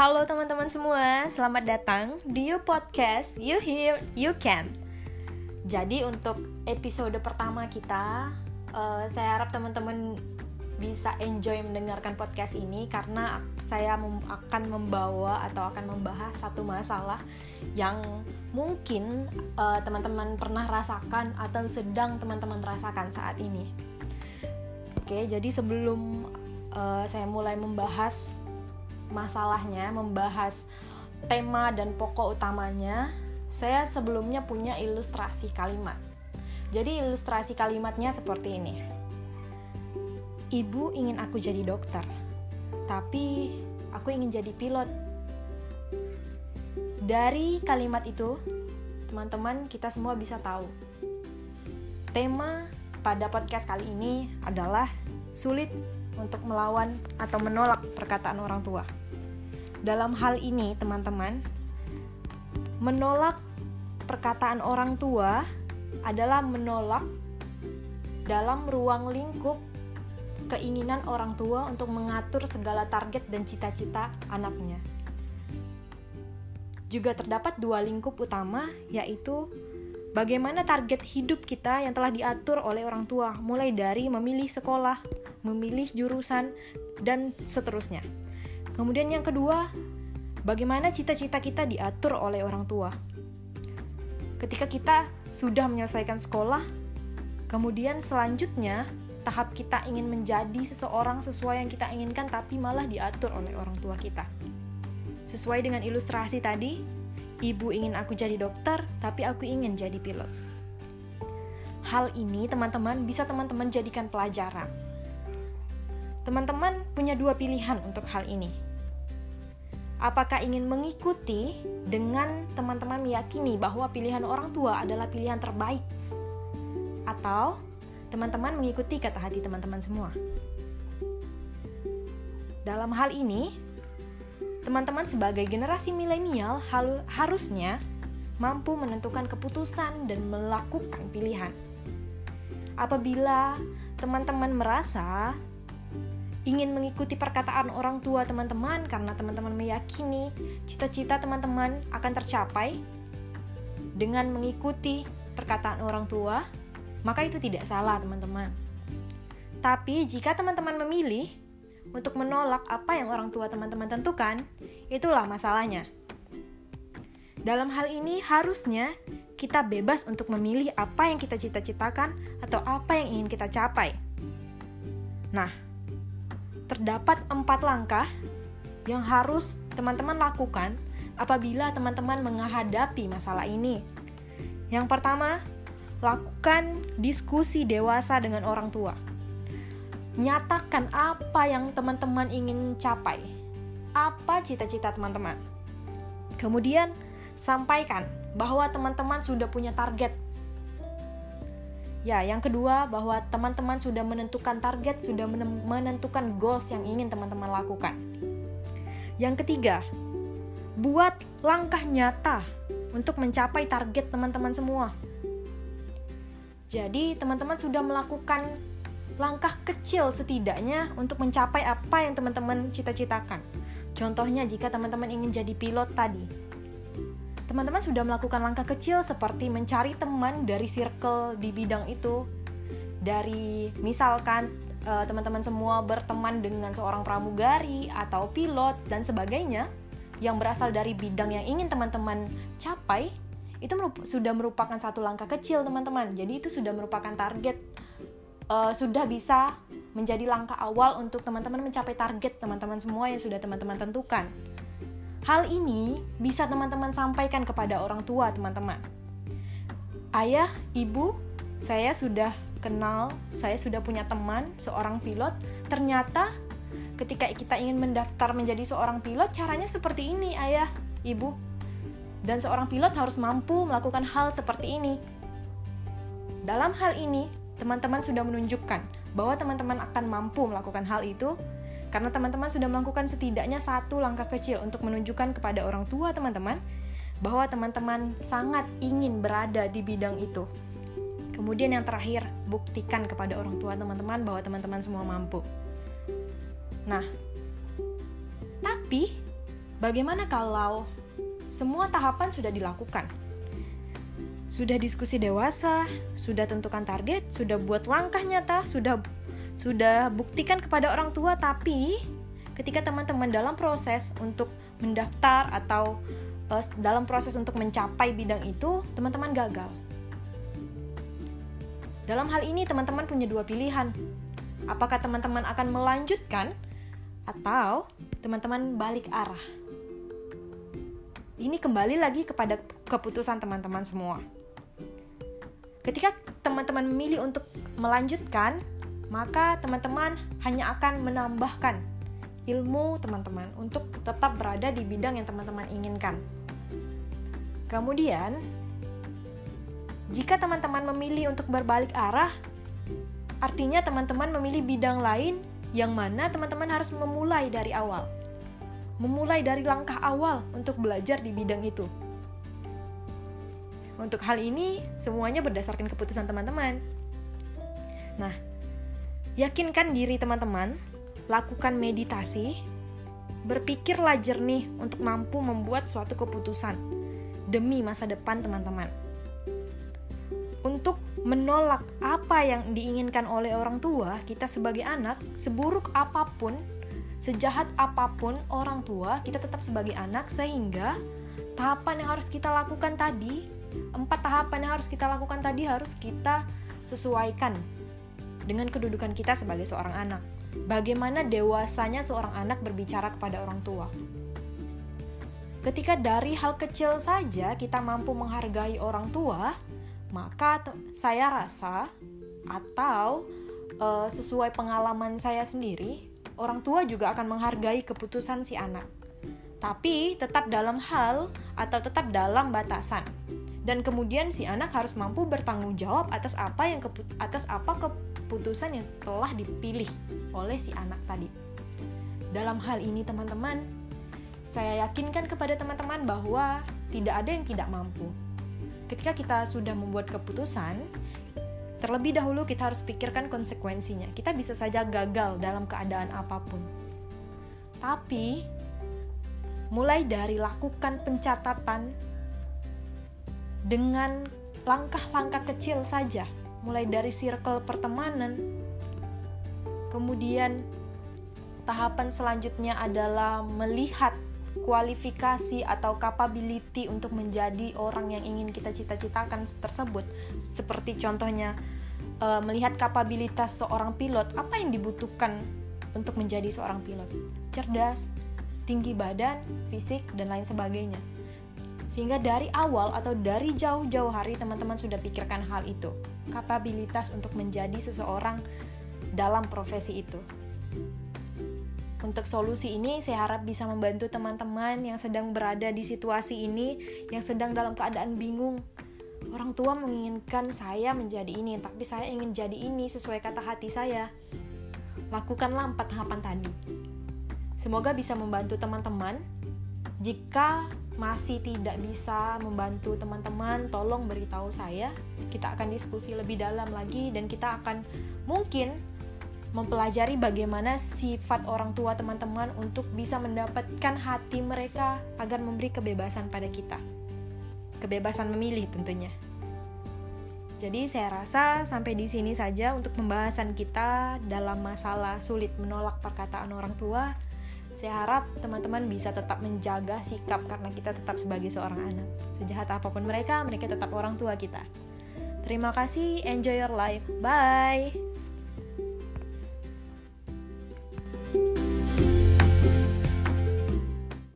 Halo teman-teman semua, selamat datang di You Podcast You Hear You Can. Jadi untuk episode pertama kita, uh, saya harap teman-teman bisa enjoy mendengarkan podcast ini karena saya akan membawa atau akan membahas satu masalah yang mungkin eh, teman-teman uh, pernah rasakan atau sedang teman-teman rasakan saat ini. Oke, jadi sebelum uh, saya mulai membahas masalahnya, membahas tema dan pokok utamanya, saya sebelumnya punya ilustrasi kalimat. Jadi ilustrasi kalimatnya seperti ini. Ibu ingin aku jadi dokter, tapi aku ingin jadi pilot. Dari kalimat itu, teman-teman kita semua bisa tahu. Tema pada podcast kali ini adalah sulit untuk melawan atau menolak perkataan orang tua. Dalam hal ini, teman-teman, menolak perkataan orang tua adalah menolak dalam ruang lingkup keinginan orang tua untuk mengatur segala target dan cita-cita anaknya. Juga terdapat dua lingkup utama, yaitu bagaimana target hidup kita yang telah diatur oleh orang tua, mulai dari memilih sekolah, memilih jurusan, dan seterusnya. Kemudian yang kedua, bagaimana cita-cita kita diatur oleh orang tua. Ketika kita sudah menyelesaikan sekolah, kemudian selanjutnya tahap kita ingin menjadi seseorang sesuai yang kita inginkan tapi malah diatur oleh orang tua kita. Sesuai dengan ilustrasi tadi, ibu ingin aku jadi dokter, tapi aku ingin jadi pilot. Hal ini teman-teman bisa teman-teman jadikan pelajaran. Teman-teman punya dua pilihan untuk hal ini Apakah ingin mengikuti dengan teman-teman meyakini bahwa pilihan orang tua adalah pilihan terbaik? Atau teman-teman mengikuti kata hati teman-teman semua? Dalam hal ini, teman-teman sebagai generasi milenial harusnya mampu menentukan keputusan dan melakukan pilihan. Apabila teman-teman merasa ingin mengikuti perkataan orang tua teman-teman karena teman-teman meyakini cita-cita teman-teman akan tercapai dengan mengikuti perkataan orang tua, maka itu tidak salah, teman-teman. Tapi jika teman-teman memilih untuk menolak apa yang orang tua teman-teman tentukan, itulah masalahnya. Dalam hal ini harusnya kita bebas untuk memilih apa yang kita cita-citakan atau apa yang ingin kita capai. Nah, terdapat empat langkah yang harus teman-teman lakukan apabila teman-teman menghadapi masalah ini. Yang pertama, lakukan diskusi dewasa dengan orang tua. Nyatakan apa yang teman-teman ingin capai, apa cita-cita teman-teman. Kemudian, sampaikan bahwa teman-teman sudah punya target Ya, yang kedua bahwa teman-teman sudah menentukan target, sudah menentukan goals yang ingin teman-teman lakukan. Yang ketiga, buat langkah nyata untuk mencapai target teman-teman semua. Jadi, teman-teman sudah melakukan langkah kecil setidaknya untuk mencapai apa yang teman-teman cita-citakan. Contohnya, jika teman-teman ingin jadi pilot tadi, teman-teman sudah melakukan langkah kecil seperti mencari teman dari circle di bidang itu. Dari misalkan uh, teman-teman semua berteman dengan seorang pramugari atau pilot dan sebagainya yang berasal dari bidang yang ingin teman-teman capai, itu merup sudah merupakan satu langkah kecil, teman-teman. Jadi itu sudah merupakan target uh, sudah bisa menjadi langkah awal untuk teman-teman mencapai target teman-teman semua yang sudah teman-teman tentukan. Hal ini bisa teman-teman sampaikan kepada orang tua teman-teman. Ayah, ibu, saya sudah kenal, saya sudah punya teman seorang pilot. Ternyata ketika kita ingin mendaftar menjadi seorang pilot, caranya seperti ini, ayah, ibu. Dan seorang pilot harus mampu melakukan hal seperti ini. Dalam hal ini, teman-teman sudah menunjukkan bahwa teman-teman akan mampu melakukan hal itu karena teman-teman sudah melakukan setidaknya satu langkah kecil untuk menunjukkan kepada orang tua teman-teman bahwa teman-teman sangat ingin berada di bidang itu. Kemudian yang terakhir, buktikan kepada orang tua teman-teman bahwa teman-teman semua mampu. Nah, tapi Bagaimana kalau semua tahapan sudah dilakukan? Sudah diskusi dewasa, sudah tentukan target, sudah buat langkah nyata, sudah sudah buktikan kepada orang tua, tapi ketika teman-teman dalam proses untuk mendaftar atau uh, dalam proses untuk mencapai bidang itu, teman-teman gagal. Dalam hal ini, teman-teman punya dua pilihan. Apakah teman-teman akan melanjutkan atau teman-teman balik arah? Ini kembali lagi kepada keputusan teman-teman semua. Ketika teman-teman memilih untuk melanjutkan, maka teman-teman hanya akan menambahkan ilmu teman-teman untuk tetap berada di bidang yang teman-teman inginkan. Kemudian, jika teman-teman memilih untuk berbalik arah, artinya teman-teman memilih bidang lain yang mana teman-teman harus memulai dari awal memulai dari langkah awal untuk belajar di bidang itu. Untuk hal ini, semuanya berdasarkan keputusan teman-teman. Nah, yakinkan diri teman-teman, lakukan meditasi, berpikirlah jernih untuk mampu membuat suatu keputusan demi masa depan teman-teman. Untuk menolak apa yang diinginkan oleh orang tua, kita sebagai anak, seburuk apa pun sejahat apa pun orang tua, kita tetap sebagai anak sehingga tahapan yang harus kita lakukan tadi, empat tahapan yang harus kita lakukan tadi harus kita sesuaikan dengan kedudukan kita sebagai seorang anak. Bagaimana dewasanya seorang anak berbicara kepada orang tua. Ketika dari hal kecil saja kita mampu menghargai orang tua, maka saya rasa atau uh, sesuai pengalaman saya sendiri, orang tua juga akan menghargai keputusan si anak. Tapi tetap dalam hal atau tetap dalam batasan. Dan kemudian si anak harus mampu bertanggung jawab atas apa yang atas apa keputusan yang telah dipilih oleh si anak tadi. Dalam hal ini teman-teman, saya yakinkan kepada teman-teman bahwa tidak ada yang tidak mampu. Ketika kita sudah membuat keputusan, Terlebih dahulu kita harus pikirkan konsekuensinya. Kita bisa saja gagal dalam keadaan apa pun. Tapi mulai dari lakukan pencatatan dengan langkah-langkah kecil saja, mulai dari circle pertemanan. Kemudian tahapan selanjutnya adalah melihat kualifikasi atau capability untuk menjadi orang yang ingin kita cita-citakan tersebut seperti contohnya uh, melihat kapabilitas seorang pilot apa yang dibutuhkan untuk menjadi seorang pilot cerdas tinggi badan fisik dan lain sebagainya sehingga dari awal atau dari jauh-jauh hari teman-teman sudah pikirkan hal itu kapabilitas untuk menjadi seseorang dalam profesi itu untuk solusi ini, saya harap bisa membantu teman-teman yang sedang berada di situasi ini, yang sedang dalam keadaan bingung. Orang tua menginginkan saya menjadi ini, tapi saya ingin jadi ini sesuai kata hati saya. Lakukanlah empat tahapan tadi. Semoga bisa membantu teman-teman. Jika masih tidak bisa membantu teman-teman, tolong beritahu saya. Kita akan diskusi lebih dalam lagi dan kita akan mungkin mempelajari bagaimana sifat orang tua teman-teman untuk bisa mendapatkan hati mereka agar memberi kebebasan pada kita. Kebebasan memilih tentunya. Jadi saya rasa sampai di sini saja untuk pembahasan kita dalam masalah sulit menolak perkataan orang tua. Saya harap teman-teman bisa tetap menjaga sikap karena kita tetap sebagai seorang anak. Sejahat apa pun mereka, mereka tetap orang tua kita. Terima kasih, enjoy your life. Bye.